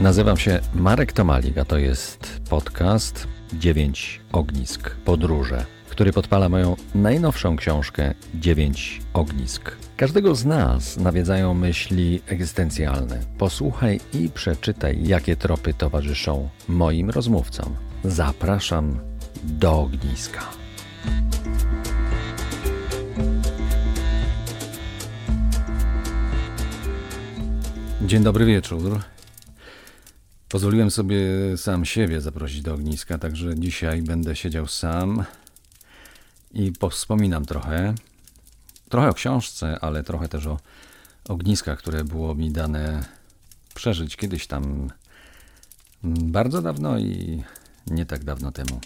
Nazywam się Marek Tomalik, a to jest podcast 9 Ognisk Podróże, który podpala moją najnowszą książkę 9 Ognisk. Każdego z nas nawiedzają myśli egzystencjalne. Posłuchaj i przeczytaj, jakie tropy towarzyszą moim rozmówcom. Zapraszam do ogniska. Dzień dobry wieczór. Pozwoliłem sobie sam siebie zaprosić do ogniska, także dzisiaj będę siedział sam i powspominam trochę. Trochę o książce, ale trochę też o ogniskach, które było mi dane przeżyć kiedyś tam bardzo dawno i nie tak dawno temu.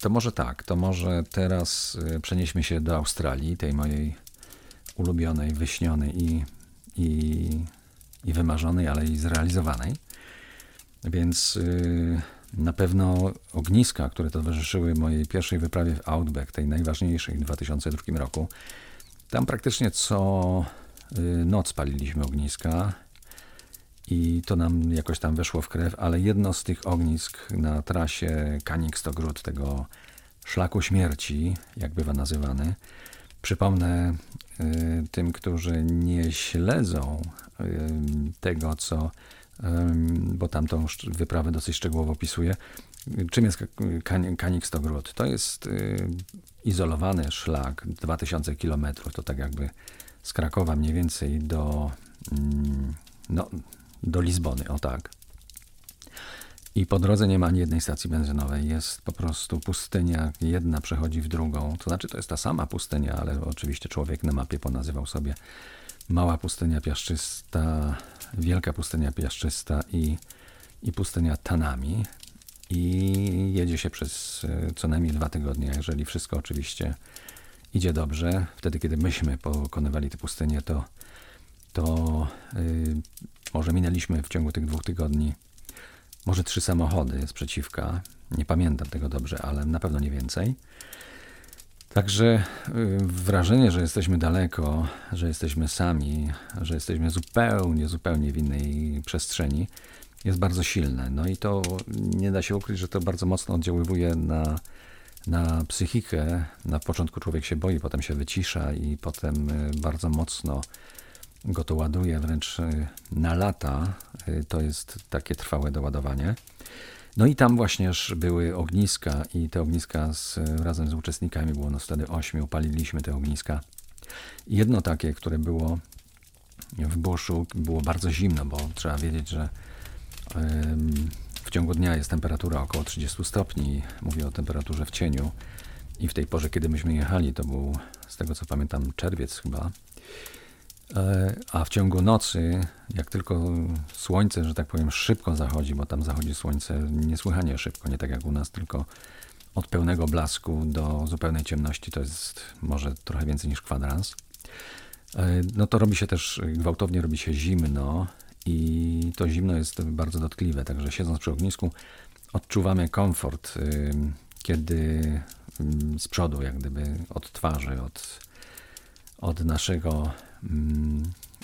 To może tak, to może teraz y, przenieśmy się do Australii, tej mojej ulubionej, wyśnionej i, i, i wymarzonej, ale i zrealizowanej. Więc yy, na pewno ogniska, które towarzyszyły mojej pierwszej wyprawie w Outback, tej najważniejszej w 2002 roku, tam praktycznie co y, noc paliliśmy ogniska i to nam jakoś tam weszło w krew, ale jedno z tych ognisk na trasie Kanik-Stogród, tego szlaku śmierci, jak bywa nazywany, przypomnę y, tym, którzy nie śledzą y, tego, co bo tam tą wyprawę dosyć szczegółowo opisuje. Czym jest Kanik Stogród? To jest y, izolowany szlak, 2000 km, to tak jakby z Krakowa mniej więcej do, mm, no, do Lizbony, o tak. I po drodze nie ma ani jednej stacji benzynowej. Jest po prostu pustynia, jedna przechodzi w drugą. To znaczy, to jest ta sama pustynia, ale oczywiście człowiek na mapie ponazywał sobie mała pustynia piaszczysta, wielka pustynia piaszczysta i, i pustynia Tanami. I jedzie się przez e, co najmniej dwa tygodnie, jeżeli wszystko oczywiście idzie dobrze. Wtedy, kiedy myśmy pokonywali tę pustynię, to, to yy, może minęliśmy w ciągu tych dwóch tygodni może trzy samochody z przeciwka. Nie pamiętam tego dobrze, ale na pewno nie więcej. Także y, wrażenie, że jesteśmy daleko, że jesteśmy sami, że jesteśmy zupełnie, zupełnie w innej przestrzeni, jest bardzo silne. No i to nie da się ukryć, że to bardzo mocno oddziaływuje na, na psychikę. Na początku człowiek się boi, potem się wycisza i potem y, bardzo mocno go to ładuje, wręcz y, na lata. To jest takie trwałe doładowanie. No i tam właśnie były ogniska i te ogniska z, razem z uczestnikami było nas wtedy ośmiu, paliliśmy te ogniska. Jedno takie, które było w buszu, było bardzo zimno, bo trzeba wiedzieć, że w ciągu dnia jest temperatura około 30 stopni. Mówię o temperaturze w cieniu. I w tej porze, kiedy myśmy jechali, to był, z tego co pamiętam, czerwiec chyba, a w ciągu nocy, jak tylko słońce, że tak powiem, szybko zachodzi, bo tam zachodzi słońce niesłychanie szybko, nie tak jak u nas, tylko od pełnego blasku do zupełnej ciemności to jest może trochę więcej niż kwadrans. E, no to robi się też, gwałtownie robi się zimno i to zimno jest bardzo dotkliwe, także siedząc przy ognisku odczuwamy komfort, y, kiedy z przodu, jak gdyby od twarzy, od, od naszego Mm,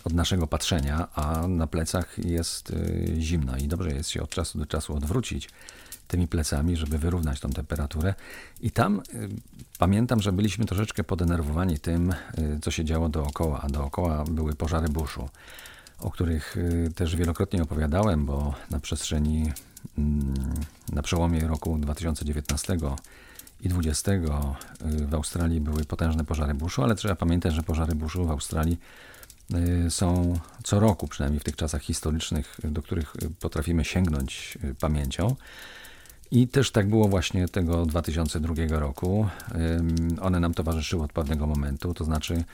od naszego patrzenia, a na plecach jest y, zimno i dobrze jest się od czasu do czasu odwrócić tymi plecami, żeby wyrównać tą temperaturę. I tam y, pamiętam, że byliśmy troszeczkę podenerwowani tym, y, co się działo dookoła, a dookoła były pożary buszu, o których też wielokrotnie opowiadałem, bo na przestrzeni, mm, na przełomie roku 2019 i 20 y, w Australii były potężne pożary buszu, ale trzeba pamiętać, że pożary buszu w Australii y, są co roku, przynajmniej w tych czasach historycznych, do których potrafimy sięgnąć y, pamięcią. I też tak było właśnie tego 2002 roku. One nam towarzyszyły od pewnego momentu, to znaczy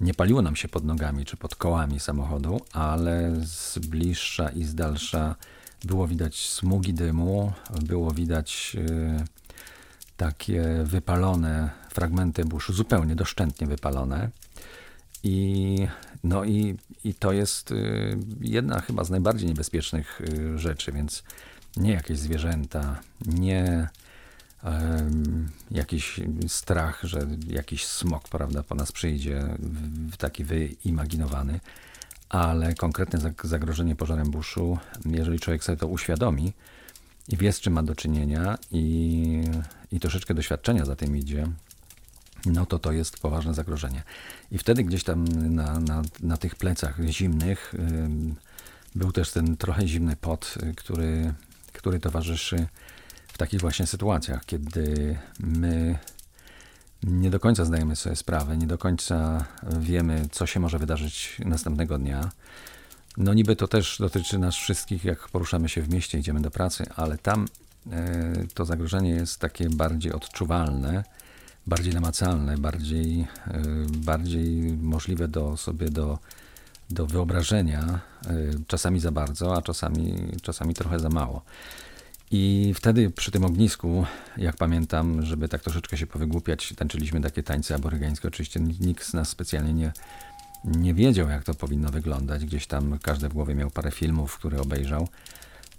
nie paliło nam się pod nogami czy pod kołami samochodu, ale z bliższa i z dalsza było widać smugi dymu, było widać takie wypalone fragmenty buszu, zupełnie doszczętnie wypalone. I, no i, i to jest y, jedna chyba z najbardziej niebezpiecznych y, rzeczy, więc nie jakieś zwierzęta, nie um, jakiś strach, że jakiś smok prawda, po nas przyjdzie, taki wyimaginowany, ale konkretne zag- zagrożenie pożarem buszu, jeżeli człowiek sobie to uświadomi i wie, z czym ma do czynienia i, i troszeczkę doświadczenia za tym idzie, no to to jest poważne zagrożenie. I wtedy gdzieś tam na, na, na tych plecach zimnych ym, był też ten trochę zimny pot, y, który, który towarzyszy w takich właśnie sytuacjach, kiedy my nie do końca zdajemy sobie sprawę, nie do końca wiemy, co się może wydarzyć następnego dnia. No niby to też dotyczy nas wszystkich, jak poruszamy się w mieście, idziemy do pracy, ale tam to zagrożenie jest takie bardziej odczuwalne, bardziej namacalne, bardziej, e, bardziej możliwe do sobie do, do wyobrażenia, e, czasami za bardzo, a czasami, czasami trochę za mało. I wtedy przy tym ognisku, jak pamiętam, żeby tak troszeczkę się powygłupiać, tańczyliśmy takie tańce aborygeńskie. Oczywiście nikt z nas specjalnie nie, nie wiedział, jak to powinno wyglądać. Gdzieś tam każdy w głowie miał parę filmów, które obejrzał.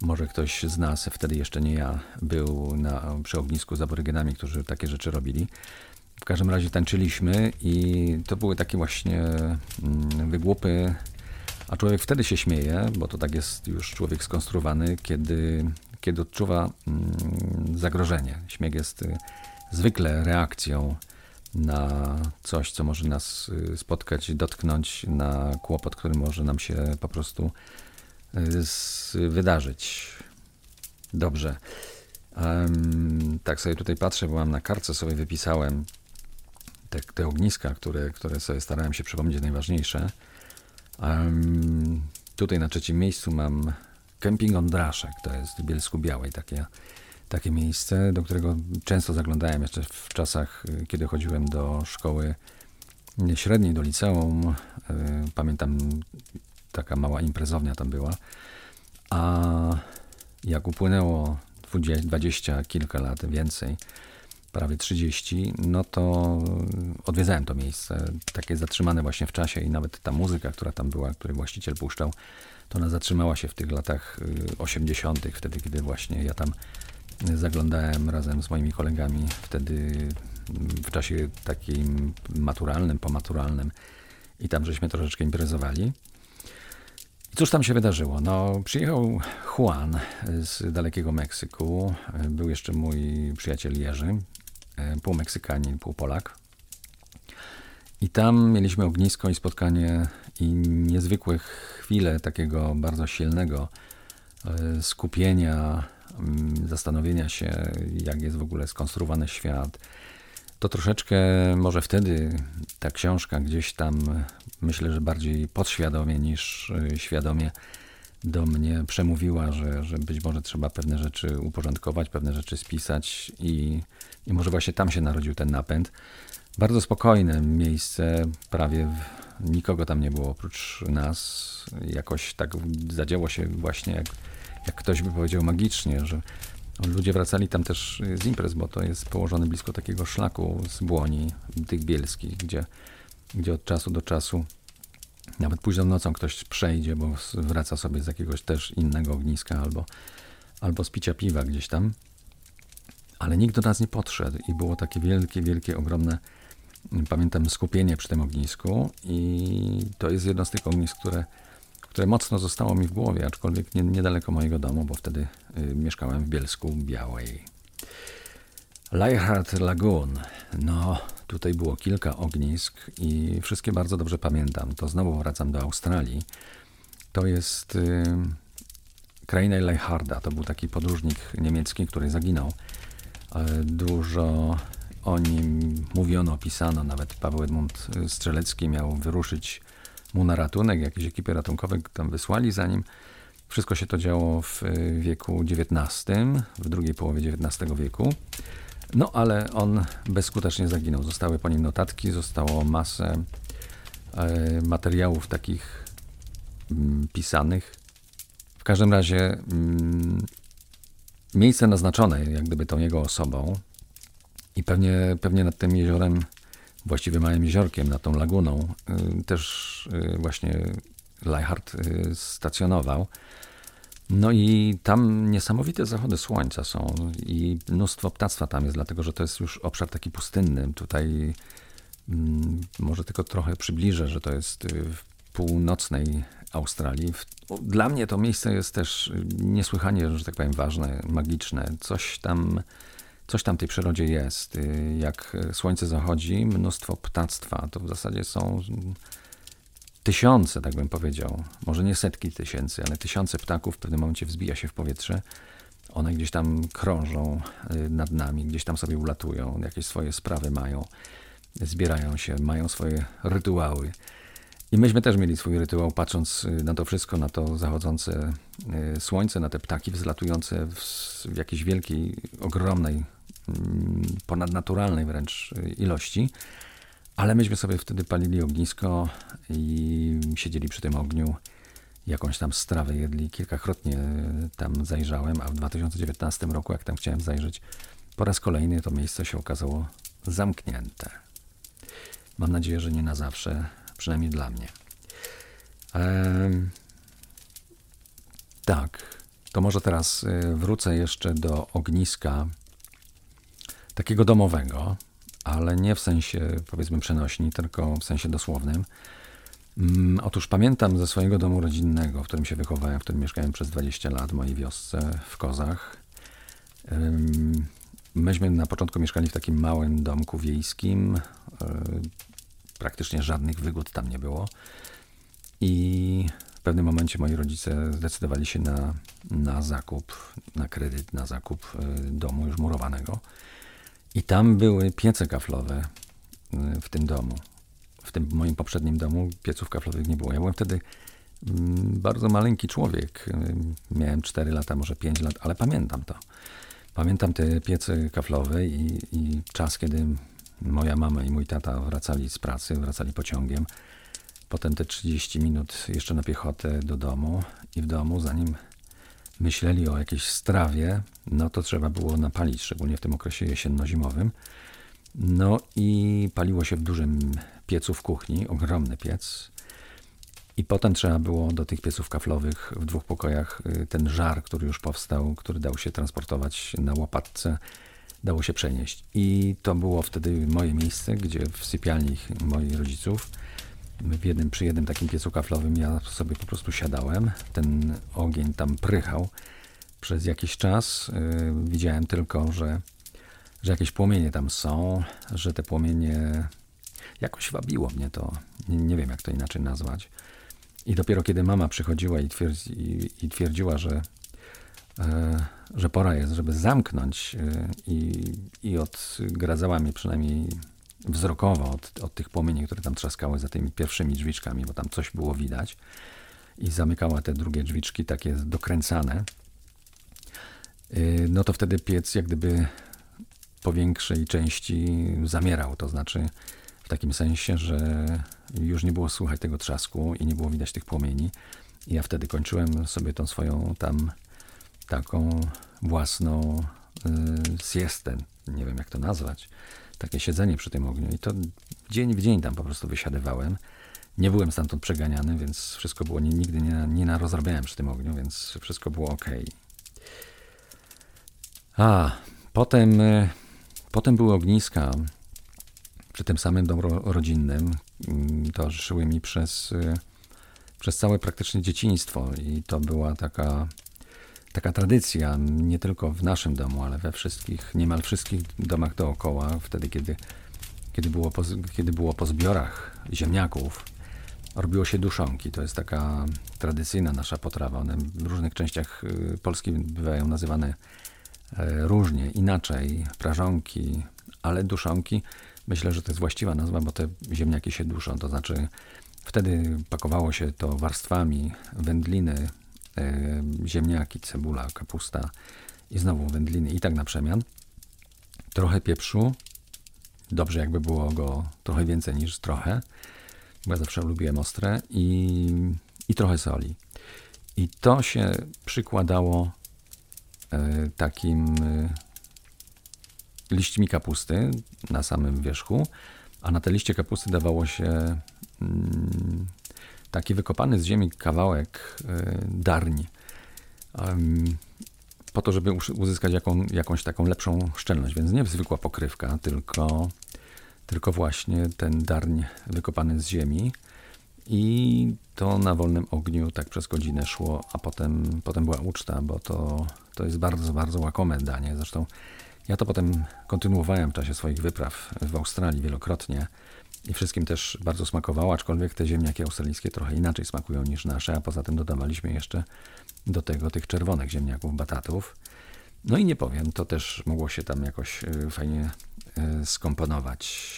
Może ktoś z nas, wtedy jeszcze nie ja, był na, przy ognisku z aborygenami, którzy takie rzeczy robili. W każdym razie tańczyliśmy i to były takie właśnie mm, wygłupy, a człowiek wtedy się śmieje, bo to tak jest już człowiek skonstruowany, kiedy kiedy odczuwa mm, zagrożenie. Śmiech jest y, zwykle reakcją na coś, co może nas y, spotkać, dotknąć, na kłopot, który może nam się po prostu wydarzyć. Dobrze. Um, tak sobie tutaj patrzę, bo mam na kartce sobie wypisałem te, te ogniska, które, które sobie starałem się przypomnieć najważniejsze. Um, tutaj na trzecim miejscu mam Kemping Ondraszek, to jest w Bielsku Białej takie, takie miejsce, do którego często zaglądałem jeszcze w czasach, y, kiedy chodziłem do szkoły średniej, do liceum. Y, pamiętam, taka mała imprezownia tam była. A jak upłynęło 20 kilka lat więcej, prawie 30, no to odwiedzałem to miejsce, takie zatrzymane właśnie w czasie i nawet ta muzyka, która tam była, który właściciel puszczał, to ona zatrzymała się w tych latach 80., y, wtedy kiedy właśnie ja tam zaglądałem razem z moimi kolegami, wtedy mm, w czasie takim maturalnym, pomaturalnym i tam żeśmy troszeczkę imprezowali. Cóż tam się wydarzyło? No, przyjechał Juan z dalekiego Meksyku. Był jeszcze mój przyjaciel Jerzy, y, pół Meksykanin, pół Polak. I tam mieliśmy ognisko i spotkanie i niezwykłe chwile takiego bardzo silnego e, skupienia, mm, zastanowienia się, jak jest w ogóle skonstruowany świat. To troszeczkę może wtedy ta książka gdzieś tam, myślę, że bardziej podświadomie niż e, świadomie do mnie przemówiła, że, że być może trzeba pewne rzeczy uporządkować, pewne rzeczy spisać i, i może właśnie tam się narodził ten napęd. Bardzo spokojne miejsce, prawie nikogo tam nie było oprócz nas. Jakoś tak zadziało się właśnie, jak, jak ktoś by powiedział magicznie, że ludzie wracali tam też z imprez, bo to jest położone blisko takiego szlaku z błoni, tych bielskich, gdzie, gdzie od czasu do czasu nawet późną nocą ktoś przejdzie, bo wraca sobie z jakiegoś też innego ogniska albo, albo z picia piwa gdzieś tam. Ale nikt do nas nie podszedł i było takie wielkie, wielkie, ogromne pamiętam skupienie przy tym ognisku i to jest jedno z tych ognisk, które, które mocno zostało mi w głowie, aczkolwiek nie, niedaleko mojego domu, bo wtedy y, mieszkałem w Bielsku Białej. Leichhardt Lagoon. No, tutaj było kilka ognisk i wszystkie bardzo dobrze pamiętam. To znowu wracam do Australii. To jest y, kraina Leichharda. To był taki podróżnik niemiecki, który zaginął. Y, dużo o nim mówiono, pisano, nawet Paweł Edmund Strzelecki miał wyruszyć mu na ratunek, jakieś ekipy ratunkowe tam wysłali za nim. Wszystko się to działo w wieku XIX, w drugiej połowie XIX wieku. No ale on bezskutecznie zaginął. Zostały po nim notatki, zostało masę e, materiałów takich mm, pisanych. W każdym razie mm, miejsce naznaczone, jak gdyby tą jego osobą, i pewnie, pewnie nad tym jeziorem, właściwie małym jeziorkiem, nad tą laguną, y, też y, właśnie Leichhardt y, stacjonował. No i tam niesamowite zachody słońca są i mnóstwo ptactwa tam jest, dlatego że to jest już obszar taki pustynny. Tutaj mm, może tylko trochę przybliżę, że to jest w północnej Australii. Dla mnie to miejsce jest też niesłychanie, że tak powiem, ważne, magiczne. Coś tam, coś tam w tej przyrodzie jest. Jak słońce zachodzi, mnóstwo ptactwa. To w zasadzie są tysiące, tak bym powiedział. Może nie setki tysięcy, ale tysiące ptaków w pewnym momencie wzbija się w powietrze. One gdzieś tam krążą y, nad nami, gdzieś tam sobie ulatują, jakieś swoje sprawy mają, zbierają się, mają swoje rytuały. I myśmy też mieli swój rytuał, patrząc y, na to wszystko, na to zachodzące y, słońce, na te ptaki wzlatujące w, jakiejś wielkiej, ogromnej, mm, ponadnaturalnej wręcz ilości. Ale myśmy sobie wtedy palili ognisko i siedzieli przy tym ogniu jakąś tam strawę jedli. Kilkakrotnie tam zajrzałem, a w 2019 roku, jak tam chciałem zajrzeć, po raz kolejny to miejsce się okazało zamknięte. Mam nadzieję, że nie na zawsze, przynajmniej dla mnie. Ehm, tak, to może teraz y, wrócę jeszcze do ogniska takiego domowego, ale nie w sensie powiedzmy przenośni, tylko w sensie dosłownym. Mm, otóż pamiętam ze swojego domu rodzinnego, w którym się wychowałem, w którym mieszkałem przez 20 lat, w mojej wiosce w Kozach. Myśmy na początku mieszkali w takim małym domku wiejskim. E, praktycznie żadnych wygód tam nie było. I w pewnym momencie moi rodzice zdecydowali się na, na zakup, na kredyt, na zakup e, domu już murowanego. I tam były piece kaflowe e, w tym domu w tym moim poprzednim domu pieców kaflowych nie było. Ja byłem wtedy mm, bardzo maleńki człowiek. Miałem 4 lata, może 5 lat, ale pamiętam to. Pamiętam te piece kaflowe i, i czas, kiedy moja mama i mój tata wracali z pracy, wracali pociągiem. Potem te 30 minut jeszcze na piechotę do domu i w domu, zanim myśleli o jakiejś strawie, no to trzeba było napalić, szczególnie w tym okresie jesienno-zimowym. No i paliło się w dużym piecu w kuchni, ogromny piec. I potem trzeba było do tych pieców kaflowych w dwóch pokojach y, ten żar, który już powstał, który dał się transportować na łopatce, dało się przenieść. I to było wtedy moje miejsce, gdzie w sypialni moich rodziców, w jednym, przy jednym takim piecu kaflowym ja sobie po prostu siadałem. Ten ogień tam prychał przez jakiś czas. Yy, widziałem tylko, że że jakieś płomienie tam są, że te płomienie jakoś wabiło mnie to. Nie, nie wiem, jak to inaczej nazwać. I dopiero kiedy mama przychodziła i, twierdzi, i, i twierdziła, że, e, że pora jest, żeby zamknąć e, i, i odgradzała mnie przynajmniej wzrokowo od, od tych płomieni, które tam trzaskały za tymi pierwszymi drzwiczkami, bo tam coś było widać i zamykała te drugie drzwiczki takie dokręcane, e, no to wtedy piec jak gdyby po większej części zamierał. To znaczy w takim sensie, że już nie było słychać tego trzasku i nie było widać tych płomieni. I ja wtedy kończyłem sobie tą swoją tam taką własną y, siestę, nie wiem jak to nazwać, takie siedzenie przy tym ogniu. I to dzień w dzień tam po prostu wysiadywałem. Nie byłem stamtąd przeganiany, więc wszystko było, nie, nigdy nie, nie narozrabiałem przy tym ogniu, więc wszystko było ok. A, potem y, Potem były ogniska przy tym samym domu rodzinnym. Mm, towarzyszyły mi przez, y, przez całe praktycznie dzieciństwo i to była taka, taka tradycja, nie tylko w naszym domu, ale we wszystkich, niemal wszystkich domach dookoła, wtedy kiedy, kiedy, było, po, kiedy było po zbiorach ziemniaków, robiło się duszonki. To jest taka tradycyjna nasza potrawa. One w różnych częściach y, Polski bywają nazywane E, różnie, inaczej, prażonki, ale duszonki, myślę, że to jest właściwa nazwa, bo te ziemniaki się duszą, to znaczy wtedy pakowało się to warstwami wędliny, ziemniaki, cebula, kapusta i znowu wędliny i tak na przemian. Trochę pieprzu, dobrze jakby było go trochę więcej niż trochę, bo ja zawsze lubiłem ostre i, i trochę soli. I to się przykładało E, takim e, liśćmi kapusty na samym wierzchu, a na te liście kapusty dawało się mm, taki wykopany z ziemi kawałek e, darni, po to, żeby uzyskać jaką, jakąś taką lepszą szczelność. Więc nie zwykła pokrywka, tylko, tylko właśnie ten darń wykopany z ziemi. I to na wolnym ogniu tak przez godzinę szło, a potem, potem była uczta, bo to, to jest bardzo, bardzo łakome danie. Zresztą ja to potem kontynuowałem w czasie swoich wypraw w Australii wielokrotnie i wszystkim też bardzo smakowało, aczkolwiek te ziemniaki australijskie trochę inaczej smakują niż nasze, a poza tym dodawaliśmy jeszcze do tego tych czerwonych ziemniaków, batatów. No i nie powiem, to też mogło się tam jakoś y, fajnie y, skomponować.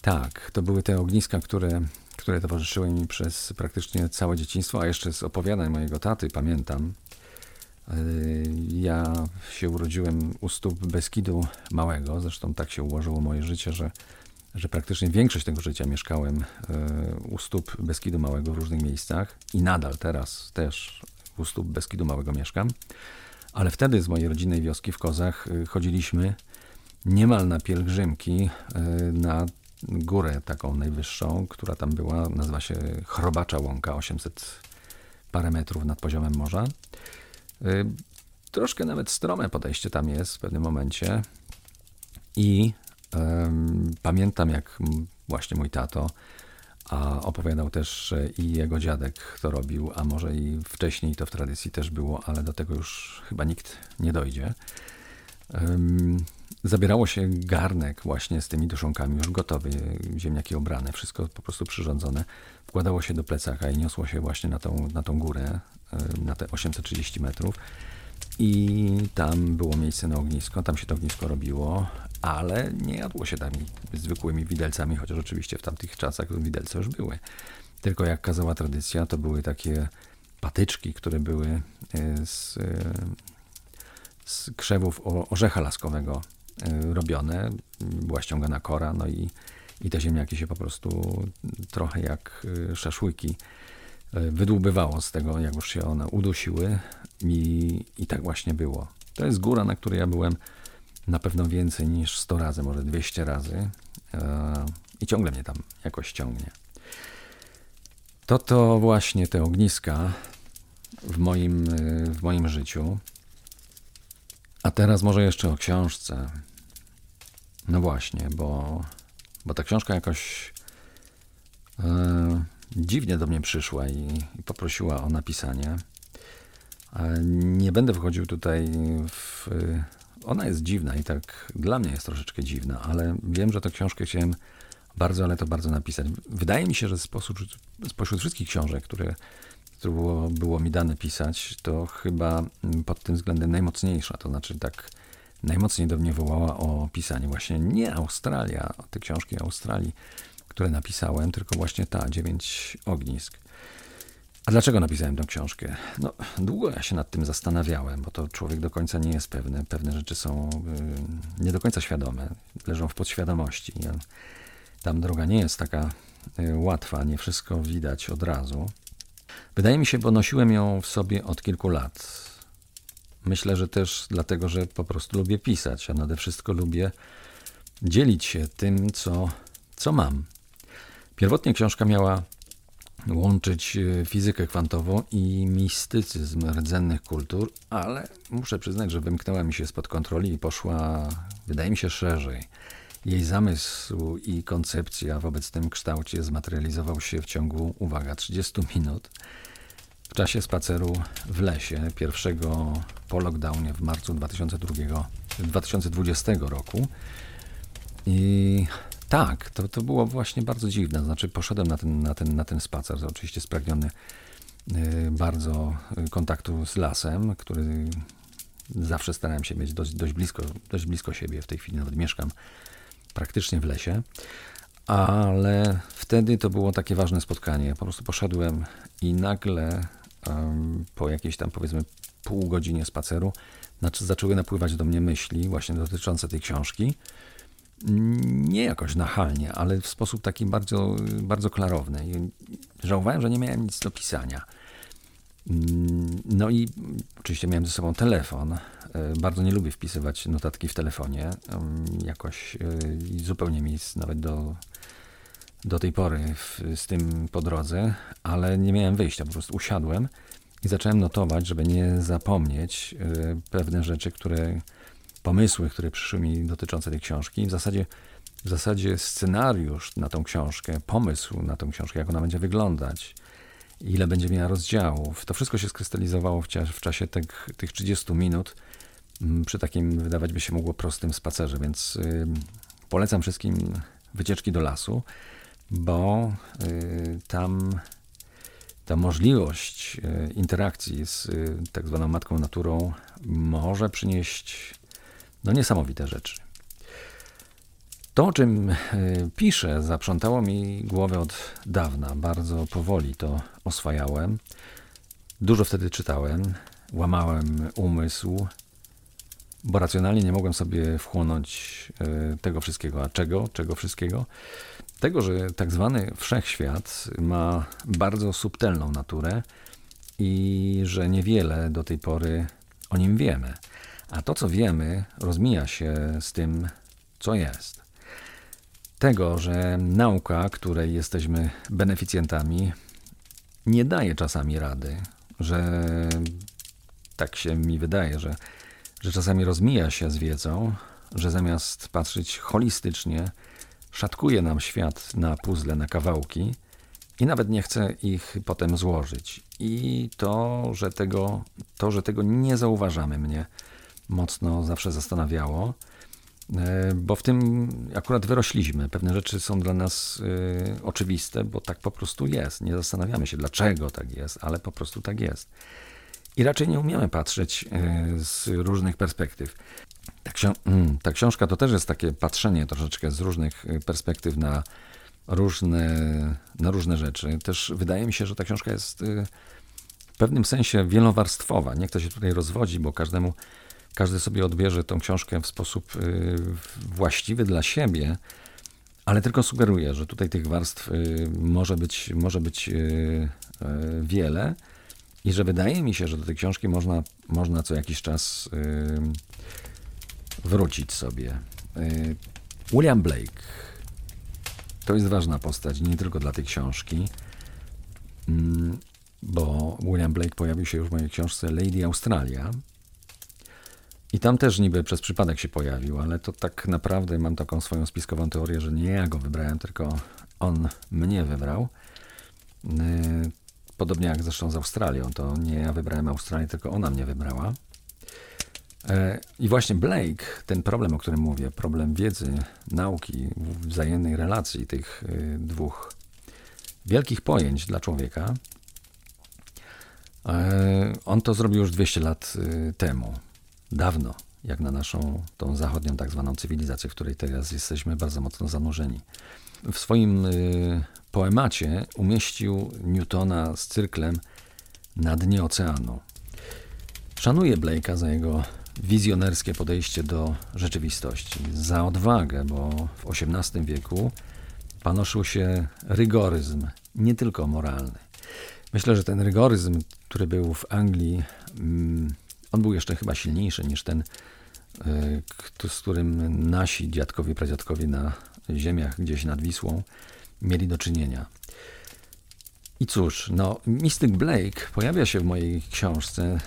Tak, to były te ogniska, które, które towarzyszyły mi przez praktycznie całe dzieciństwo, a jeszcze z opowiadań mojego taty pamiętam. Y, ja się urodziłem u stóp Beskidu Małego, zresztą tak się ułożyło moje życie, że, że praktycznie większość tego życia mieszkałem u stóp Beskidu Małego w różnych miejscach i nadal teraz też u stóp Beskidu Małego mieszkam. Ale wtedy z mojej rodzinnej wioski w Kozach chodziliśmy niemal na pielgrzymki na górę taką najwyższą, która tam była, nazywa się Chrobacza Łąka, 800 parę metrów nad poziomem morza. Y, troszkę nawet strome podejście tam jest w pewnym momencie. I pamiętam jak właśnie mój tato a opowiadał też, i jego dziadek to robił, a może i wcześniej to w tradycji też było, ale do tego już chyba nikt nie dojdzie. Zabierało się garnek właśnie z tymi duszonkami, już gotowy, ziemniaki obrane, wszystko po prostu przyrządzone. Wkładało się do plecaka i niosło się właśnie na tą, na tą górę, na te 830 metrów. I tam było miejsce na ognisko, tam się to ognisko robiło, ale nie jadło się tam zwykłymi widelcami, chociaż oczywiście w tamtych czasach widelce już były. Tylko jak kazała tradycja, to były takie patyczki, które były e, z z krzewów orzecha laskowego y, robione. Była ściągana kora, no i, i te ziemniaki się po prostu trochę jak y, szaszłyki y, wydłubywało z tego, jak już się one udusiły i, i tak właśnie było. To jest góra, na której ja byłem na pewno więcej niż 100 razy, może 200 razy i ciągle mnie tam jakoś ciągnie. To to właśnie te ogniska w moim, w moim życiu. A teraz może jeszcze o książce. No właśnie, bo, bo ta książka jakoś e, dziwnie do mnie przyszła i, i poprosiła o napisanie. Nie będę wchodził tutaj w. Ona jest dziwna i tak dla mnie jest troszeczkę dziwna, ale wiem, że tę książkę chciałem bardzo, ale to bardzo napisać. Wydaje mi się, że spośród, wszystkich książek, które które było, było mi dane pisać, to chyba pod tym względem najmocniejsza. To znaczy, tak najmocniej do mnie wołała o pisanie właśnie nie Australia, o te książki Australii, które napisałem, tylko właśnie ta, Dziewięć Ognisk. A dlaczego napisałem tę książkę? No, długo ja się nad tym zastanawiałem, bo to człowiek do końca nie jest pewny. Pewne rzeczy są y, nie do końca świadome, leżą w podświadomości. Tam droga nie jest taka y, łatwa, nie wszystko widać od razu. Wydaje mi się, bo nosiłem ją w sobie od kilku lat. Myślę, że też dlatego, że po prostu lubię pisać, a nade wszystko lubię dzielić się tym, co, co mam. Pierwotnie książka miała łączyć e, fizykę kwantową i mistycyzm rdzennych kultur, ale muszę przyznać, że wymknęła mi się spod kontroli i poszła, wydaje mi się, szerzej. Jej zamysł i koncepcja w obecnym kształcie zmaterializował się w ciągu, uwaga, 30 minut w czasie spaceru w lesie, pierwszego po lockdownie w marcu 2002, 2020 roku. I tak, to, to było właśnie bardzo dziwne. Znaczy, poszedłem na ten, na ten, na ten spacer, oczywiście spragniony y, bardzo kontaktu z lasem, który zawsze starałem się mieć dość, dość, blisko, dość blisko siebie. W tej chwili nawet mieszkam praktycznie w lesie. Ale wtedy to było takie ważne spotkanie. Po prostu poszedłem i nagle po jakiejś tam powiedzmy pół godzinie spaceru znaczy zaczęły napływać do mnie myśli właśnie dotyczące tej książki. Nie jakoś nachalnie, ale w sposób taki bardzo, bardzo klarowny. I żałowałem, że nie miałem nic do pisania. Mm, no i oczywiście miałem ze sobą telefon. E, bardzo nie lubię wpisywać notatki w telefonie. Jakoś e, zupełnie mi jest nawet do, do tej pory w, z tym po drodze, ale nie miałem wyjścia. Po prostu usiadłem i zacząłem notować, żeby nie zapomnieć e, pewne rzeczy, które, pomysły, które przyszły mi dotyczące tej książki. W zasadzie w zasadzie scenariusz na tą książkę, pomysł na tą książkę, jak ona będzie wyglądać, ile będzie miała rozdziałów. To wszystko się skrystalizowało w, w czasie tych, tych 30 minut mm, przy takim, wydawać by się mogło, prostym spacerze, więc y, polecam wszystkim wycieczki do lasu, bo y, tam ta możliwość y, interakcji z tak zwaną matką naturą może przynieść no, niesamowite rzeczy. To, o czym e, piszę, zaprzątało mi głowę od dawna. Bardzo powoli to oswajałem. Dużo wtedy czytałem, łamałem umysł, bo racjonalnie nie mogłem sobie wchłonąć e, tego wszystkiego. A czego? Czego wszystkiego? Tego, że tak zwany wszechświat ma bardzo subtelną naturę i że niewiele do tej pory o nim wiemy. A to, co wiemy, rozmija się z tym, co jest tego, że nauka, której jesteśmy beneficjentami, nie daje czasami rady, że tak się mi wydaje, że, że czasami rozmija się z wiedzą, że zamiast patrzeć holistycznie, szatkuje nam świat na puzzle, na kawałki i nawet nie chce ich potem złożyć. I to, że tego, to, że tego nie zauważamy, mnie mocno zawsze zastanawiało. E, bo w tym akurat wyrośliśmy. Pewne rzeczy są dla nas y, oczywiste, bo tak po prostu jest. Nie zastanawiamy się, dlaczego tak jest, ale po prostu tak jest. I raczej nie umiemy patrzeć y, z różnych perspektyw. Ta, ksi mm, ta książka to też jest takie patrzenie troszeczkę z różnych perspektyw na różne, na różne rzeczy. Też wydaje mi się, że ta książka jest w pewnym sensie wielowarstwowa. Nie chcę się tutaj rozwodzi, bo każdemu każdy sobie odbierze tą książkę w sposób y, właściwy dla siebie, ale tylko sugeruję, że tutaj tych warstw y, może być, może być y, wiele i że wydaje mi się, że do tej książki można, można co jakiś czas wrócić sobie. William Blake to jest ważna postać, nie tylko dla tej książki, mm, bo William Blake pojawił się już w mojej książce Lady Australia, i tam też niby przez przypadek się pojawił, ale to tak naprawdę mam taką swoją spiskową teorię, że nie ja go wybrałem, tylko on mnie wybrał. Y, podobnie jak zresztą z Australią, to nie ja wybrałem Australię, tylko ona mnie wybrała. E, I właśnie Blake, ten problem, o którym mówię, problem wiedzy, nauki, wzajemnej relacji tych y, dwóch wielkich pojęć dla człowieka, on to zrobił już 200 lat y, temu dawno, jak na naszą tą zachodnią tak zwaną cywilizację, w której teraz jesteśmy bardzo mocno zanurzeni. W swoim y, poemacie umieścił Newtona z cyrklem na dnie oceanu. Szanuję Blake'a za jego wizjonerskie podejście do rzeczywistości, za odwagę, bo w XVIII wieku panoszył się rygoryzm, nie tylko moralny. Myślę, że ten rygoryzm, który był w Anglii, mm, on był jeszcze chyba silniejszy niż ten, e, z którym nasi dziadkowie, pradziadkowie na ziemiach gdzieś nad Wisłą mieli do czynienia. I cóż, no, Mystic Blake pojawia się w mojej książce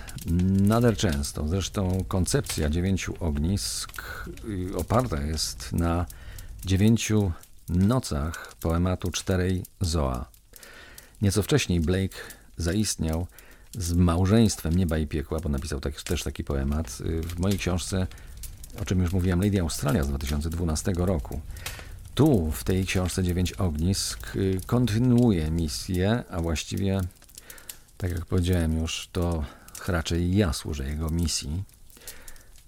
nader często. Zresztą koncepcja dziewięciu ognisk y, oparta jest na dziewięciu nocach poematu Czterej Zoa. Nieco wcześniej Blake zaistniał z małżeństwem nieba i piekła, bo napisał tak, też taki poemat y, w mojej książce, o czym już mówiłem, Lady Australia z 2012 roku. Tu, w tej książce Dziewięć Ognisk, y, kontynuuje misję, a właściwie, tak jak powiedziałem już, to raczej ja służę jego misji,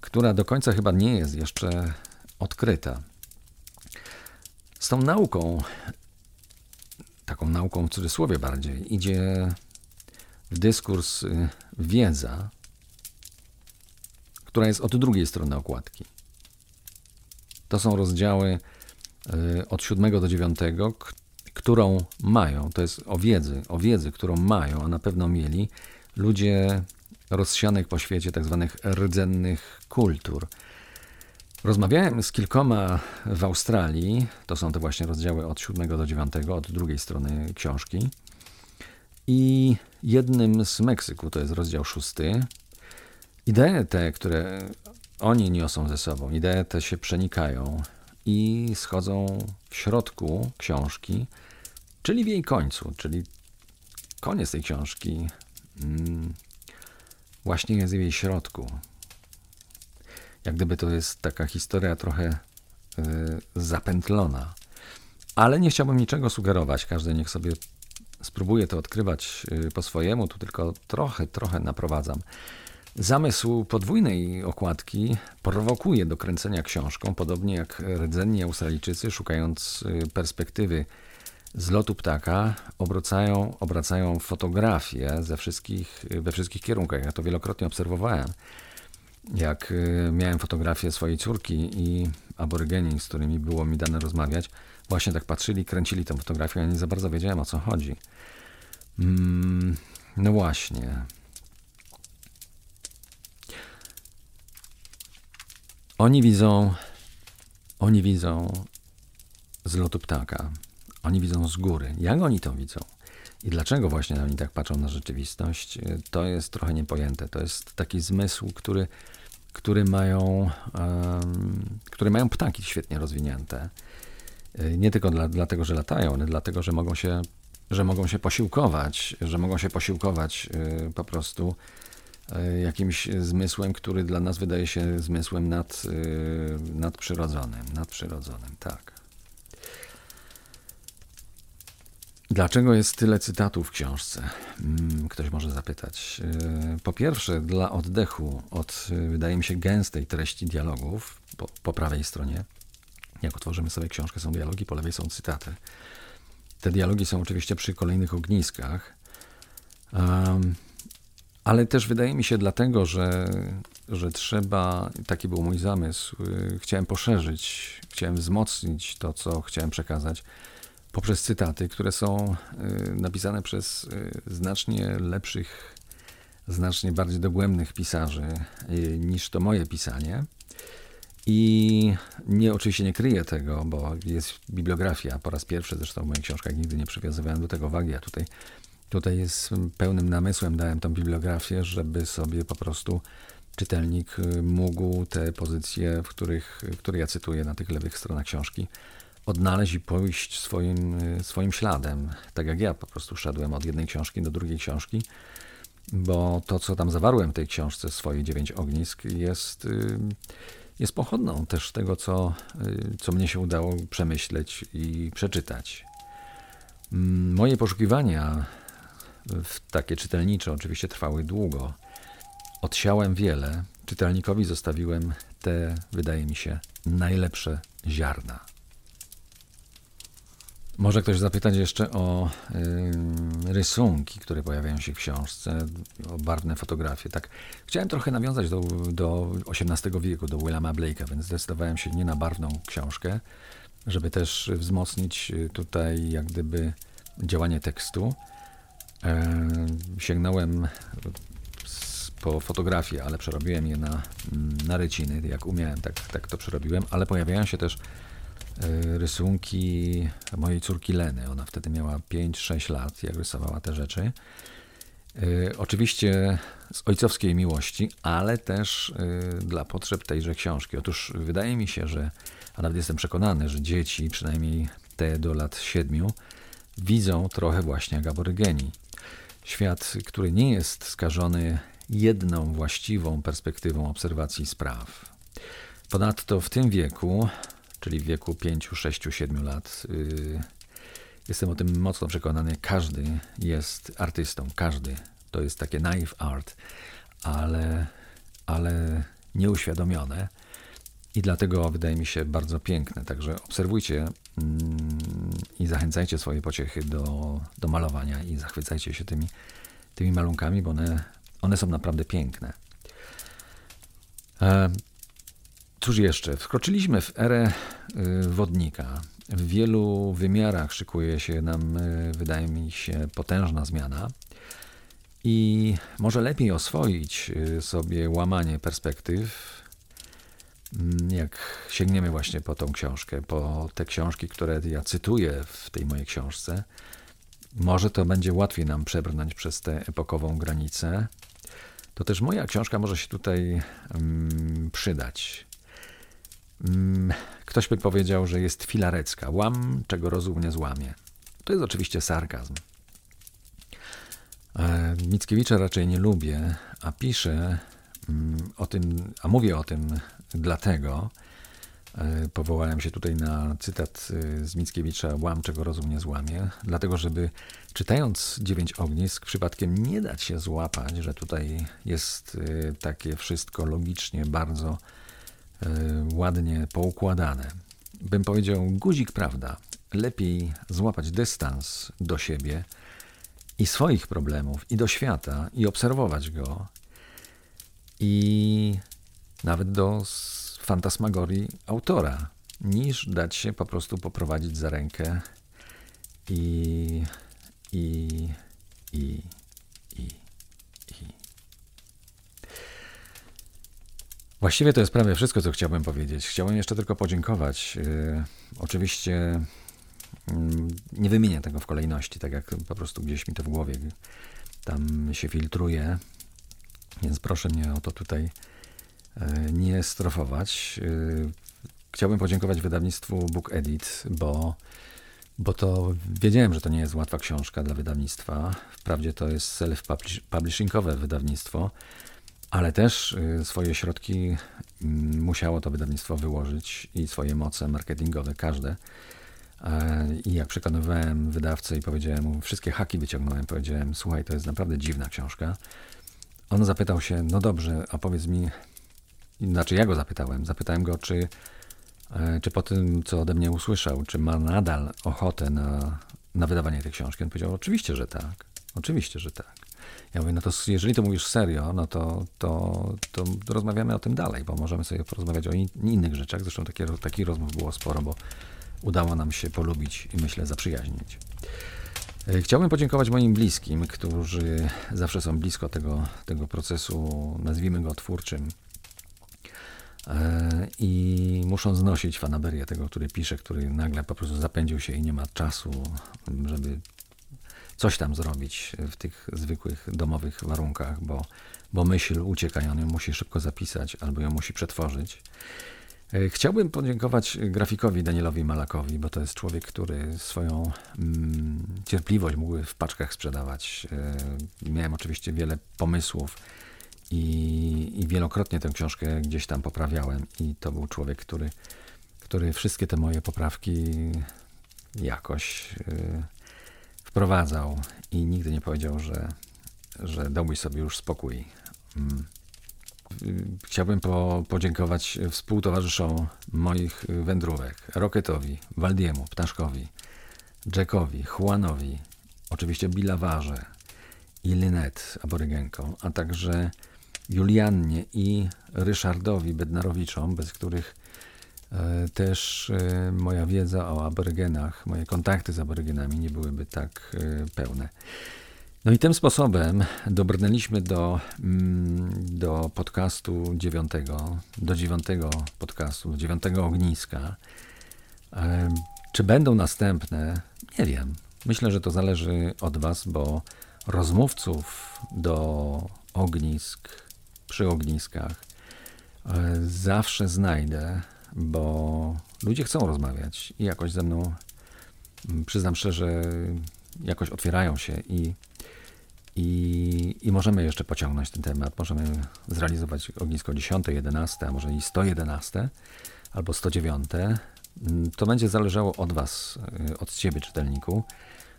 która do końca chyba nie jest jeszcze odkryta. Z tą nauką, taką nauką w cudzysłowie bardziej, idzie dyskurs y, wiedza, która jest od drugiej strony okładki. To są rozdziały y, od 7 do 9, którą mają, to jest o wiedzy, o wiedzy, którą mają, a na pewno mieli ludzie rozsianych po świecie tak zwanych rdzennych kultur. Rozmawiałem z kilkoma w Australii, to są te właśnie rozdziały od 7 do 9, od drugiej strony książki. I jednym z Meksyku, to jest rozdział szósty, idee te, które oni niosą ze sobą, idee te się przenikają i schodzą w środku książki, czyli w jej końcu, czyli koniec tej książki mm, właśnie jest w jej środku. Jak gdyby to jest taka historia trochę y, zapętlona. Ale nie chciałbym niczego sugerować. Każdy niech sobie spróbuje to odkrywać y, po swojemu. Tu tylko trochę, trochę naprowadzam. Zamysł podwójnej okładki prowokuje do kręcenia książką, podobnie jak rdzenni Australijczycy, szukając y, perspektywy z lotu ptaka, obracają, obracają fotografię ze wszystkich, we wszystkich kierunkach. Ja to wielokrotnie obserwowałem. Jak y, miałem fotografię swojej córki i aborygeni, z którymi było mi dane rozmawiać, właśnie tak patrzyli, kręcili tę fotografię, ja nie za bardzo wiedziałem o co chodzi. Mm, no właśnie. Oni widzą, oni widzą z lotu ptaka. Oni widzą z góry. Jak oni to widzą? I dlaczego właśnie oni tak patrzą na rzeczywistość? To jest trochę niepojęte. To jest taki zmysł, który, który, mają, um, który mają ptaki świetnie rozwinięte. Nie tylko dla, dlatego, że latają, ale dlatego, że mogą się, że mogą się posiłkować, że mogą się posiłkować y, po prostu E, jakimś zmysłem, który dla nas wydaje się zmysłem nad, e, nadprzyrodzonym. Nadprzyrodzonym, tak. Dlaczego jest tyle cytatów w książce? Mm, ktoś może zapytać. E, po pierwsze, dla oddechu od, wydaje mi się, gęstej treści dialogów po, po prawej stronie. Jak otworzymy sobie książkę, są dialogi, po lewej są cytaty. Te dialogi są oczywiście przy kolejnych ogniskach. Um, ale też wydaje mi się dlatego, że, że trzeba, taki był mój zamysł, y, chciałem poszerzyć, chciałem wzmocnić to, co chciałem przekazać poprzez cytaty, które są y, napisane przez y, znacznie lepszych, znacznie bardziej dogłębnych pisarzy niż to moje pisanie. I nie, oczywiście nie kryję tego, bo jest bibliografia po raz pierwszy, zresztą w moich książkach nigdy nie przywiązywałem do tego wagi, a tutaj Tutaj jest pełnym namysłem dałem tą bibliografię, żeby sobie po prostu czytelnik y, mógł te pozycje, w których, które ja cytuję na tych lewych stronach książki, odnaleźć i pójść swoim, y, swoim śladem. Tak jak ja po prostu szedłem od jednej książki do drugiej książki, bo to, co tam zawarłem w tej książce, swoje dziewięć ognisk, jest, y, jest pochodną też tego, co, co mnie się udało przemyśleć i przeczytać. Mm, moje poszukiwania takie czytelnicze oczywiście trwały długo. Odsiałem wiele, czytelnikowi zostawiłem te, wydaje mi się, najlepsze ziarna. Może ktoś zapytać jeszcze o y, rysunki, które pojawiają się w książce, o barwne fotografie. Tak, chciałem trochę nawiązać do, do XVIII wieku, do Willama Blake'a, więc zdecydowałem się nie na barwną książkę, żeby też wzmocnić tutaj jak gdyby działanie tekstu. E, sięgnąłem po fotografię, ale przerobiłem je na, na ryciny. Jak umiałem, tak, tak to przerobiłem, ale pojawiają się też rysunki mojej córki Leny. Ona wtedy miała 5-6 lat, jak rysowała te rzeczy. E, oczywiście z ojcowskiej miłości, ale też dla potrzeb tejże książki. Otóż wydaje mi się, że, a nawet jestem przekonany, że dzieci, przynajmniej te do lat 7, widzą trochę właśnie aborygeni. Świat, który nie jest skażony jedną właściwą perspektywą obserwacji spraw. Ponadto w tym wieku, czyli w wieku 5, 6, 7 lat, yy, jestem o tym mocno przekonany, każdy jest artystą, każdy. To jest takie naive art, ale, ale nieuświadomione i dlatego wydaje mi się bardzo piękne. Także obserwujcie mm, i zachęcajcie swoje pociechy do, do malowania i zachwycajcie się tymi, tymi malunkami, bo one, one są naprawdę piękne. Cóż jeszcze? Wkroczyliśmy w erę y, wodnika. W wielu wymiarach szykuje się nam, y, wydaje mi się, potężna zmiana. I może lepiej oswoić y, sobie łamanie perspektyw, Mm, jak sięgniemy właśnie po tą książkę, po te książki, które ja cytuję w tej mojej książce, może to będzie łatwiej nam przebrnąć przez tę epokową granicę. To też moja książka może się tutaj um, przydać. Mm, Ktoś by powiedział, że jest filarecka. Łam, czego rozum nie złamie. To jest oczywiście sarkazm. E, Mickiewicza raczej nie lubię, a piszę mm, o tym, a mówię o tym dlatego, e, powołałem się tutaj na cytat e, z Mickiewicza Łam, czego rozum nie złamie, dlatego żeby czytając Dziewięć Ognisk przypadkiem nie dać się złapać, że tutaj jest takie wszystko logicznie bardzo ładnie poukładane. Bym powiedział guzik prawda. Lepiej złapać dystans do siebie i swoich problemów, i do świata, i obserwować go, i nawet do fantasmagorii autora, niż dać się po prostu poprowadzić za rękę i, i, i, Właściwie to jest prawie wszystko, co chciałbym powiedzieć. Chciałem jeszcze tylko podziękować. Yy, oczywiście mm, nie wymienię tego w kolejności, tak jak po prostu gdzieś mi to w głowie tam się filtruje, więc proszę mnie o to tutaj e, nie strofować. E, Chciałbym podziękować wydawnictwu Book Edit, bo, bo to wiedziałem, że to nie jest łatwa książka dla wydawnictwa. Wprawdzie to jest self-publishingowe wydawnictwo, ale też y, swoje środki mm, musiało to wydawnictwo wyłożyć i swoje moce marketingowe, każde. I jak przekonywałem wydawcę i powiedziałem mu, wszystkie haki wyciągnąłem, powiedziałem, słuchaj, to jest naprawdę dziwna książka. On zapytał się, no dobrze, a powiedz mi, znaczy ja go zapytałem, zapytałem go, czy, e, czy po tym, co ode mnie usłyszał, czy ma nadal ochotę na, na wydawanie tej książki. On powiedział, oczywiście, że tak, oczywiście, że tak. Ja mówię, no to jeżeli to mówisz serio, no to, to, to rozmawiamy o tym dalej, bo możemy sobie porozmawiać o in, innych rzeczach. Zresztą takie, takich rozmów było sporo, bo udało nam się polubić i myślę zaprzyjaźnić. E, Chciałbym podziękować moim bliskim, którzy zawsze są blisko tego, tego procesu, nazwijmy go twórczym. E, I muszą znosić fanaberię tego, który pisze, który nagle po prostu zapędził się i nie ma czasu, żeby coś tam zrobić w tych zwykłych domowych warunkach, bo, bo myśl ucieka musi szybko zapisać albo ją musi przetworzyć. E, Chciałbym podziękować grafikowi Danielowi Malakowi, bo to jest człowiek, który swoją mm, cierpliwość mógł w paczkach sprzedawać. E, Miałem oczywiście wiele pomysłów i, i wielokrotnie tę książkę gdzieś tam poprawiałem i to był człowiek, który, który wszystkie te moje poprawki jakoś e, wprowadzał i nigdy nie powiedział, że, że dałbyś sobie już spokój. Mm. Chciałbym po, podziękować współtowarzyszom moich wędrówek, Roketowi, Waldiemu, Ptaszkowi, Jackowi, Juanowi, oczywiście Bilawarze i Lynette, aborygenką, a także Juliannie i Ryszardowi Bednarowiczom, bez których też e, moja wiedza o aborygenach, moje kontakty z aborygenami nie byłyby tak e, pełne. No i tym sposobem dobrnęliśmy do, mm, do podcastu dziewiątego, do dziewiątego podcastu, do dziewiątego ogniska. Czy będą następne? Nie wiem. Myślę, że to zależy od Was, bo rozmówców do ognisk, przy ogniskach e, zawsze znajdę, bo ludzie chcą rozmawiać i jakoś ze mną, mm, przyznam szczerze, jakoś otwierają się i i, I możemy jeszcze pociągnąć ten temat. Możemy zrealizować ognisko 10, 11, a może i 111 albo 109. Mm, To będzie zależało od Was, y, od Ciebie, czytelniku,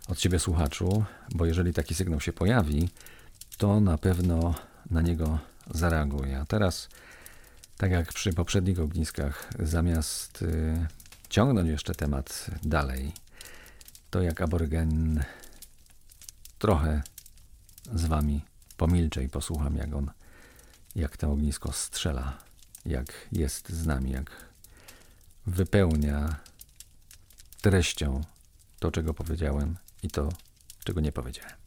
od Ciebie, słuchaczu, bo jeżeli taki sygnał się pojawi, to na pewno na niego zareaguję. A teraz, tak jak przy poprzednich ogniskach, zamiast y, ciągnąć jeszcze temat dalej, to jak aborygen trochę z wami pomilczę i posłucham, jak on, jak to ognisko strzela, jak jest z nami, jak wypełnia treścią to, czego powiedziałem i to, czego nie powiedziałem.